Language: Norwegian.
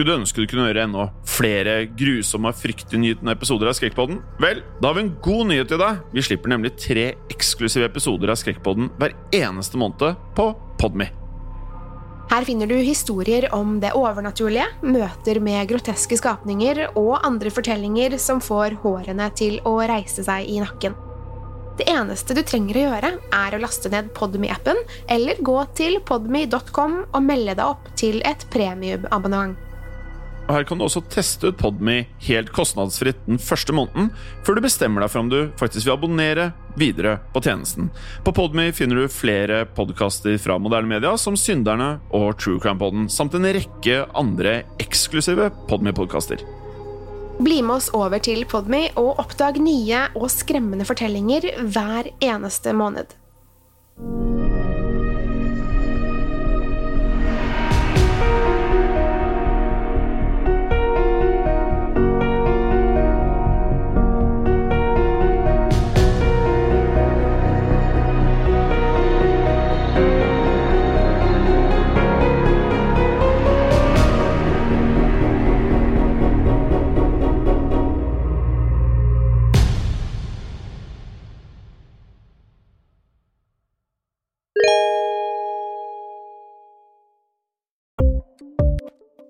Skulle du ønske du kunne høre enda flere grusomme og fryktinngytende episoder av Skrekkpodden? Vel, da har vi en god nyhet til deg. Vi slipper nemlig tre eksklusive episoder av Skrekkpodden hver eneste måned på Podme. Her finner du historier om det overnaturlige, møter med groteske skapninger og andre fortellinger som får hårene til å reise seg i nakken. Det eneste du trenger å gjøre, er å laste ned Podme-appen, eller gå til podme.com og melde deg opp til et premiumabonnement. Og Her kan du også teste ut Podme helt kostnadsfritt den første måneden, før du bestemmer deg for om du faktisk vil abonnere videre på tjenesten. På Podme finner du flere podkaster fra moderne media, som Synderne og True Crime-podden, samt en rekke andre eksklusive Podme-podkaster. Bli med oss over til Podme og oppdag nye og skremmende fortellinger hver eneste måned.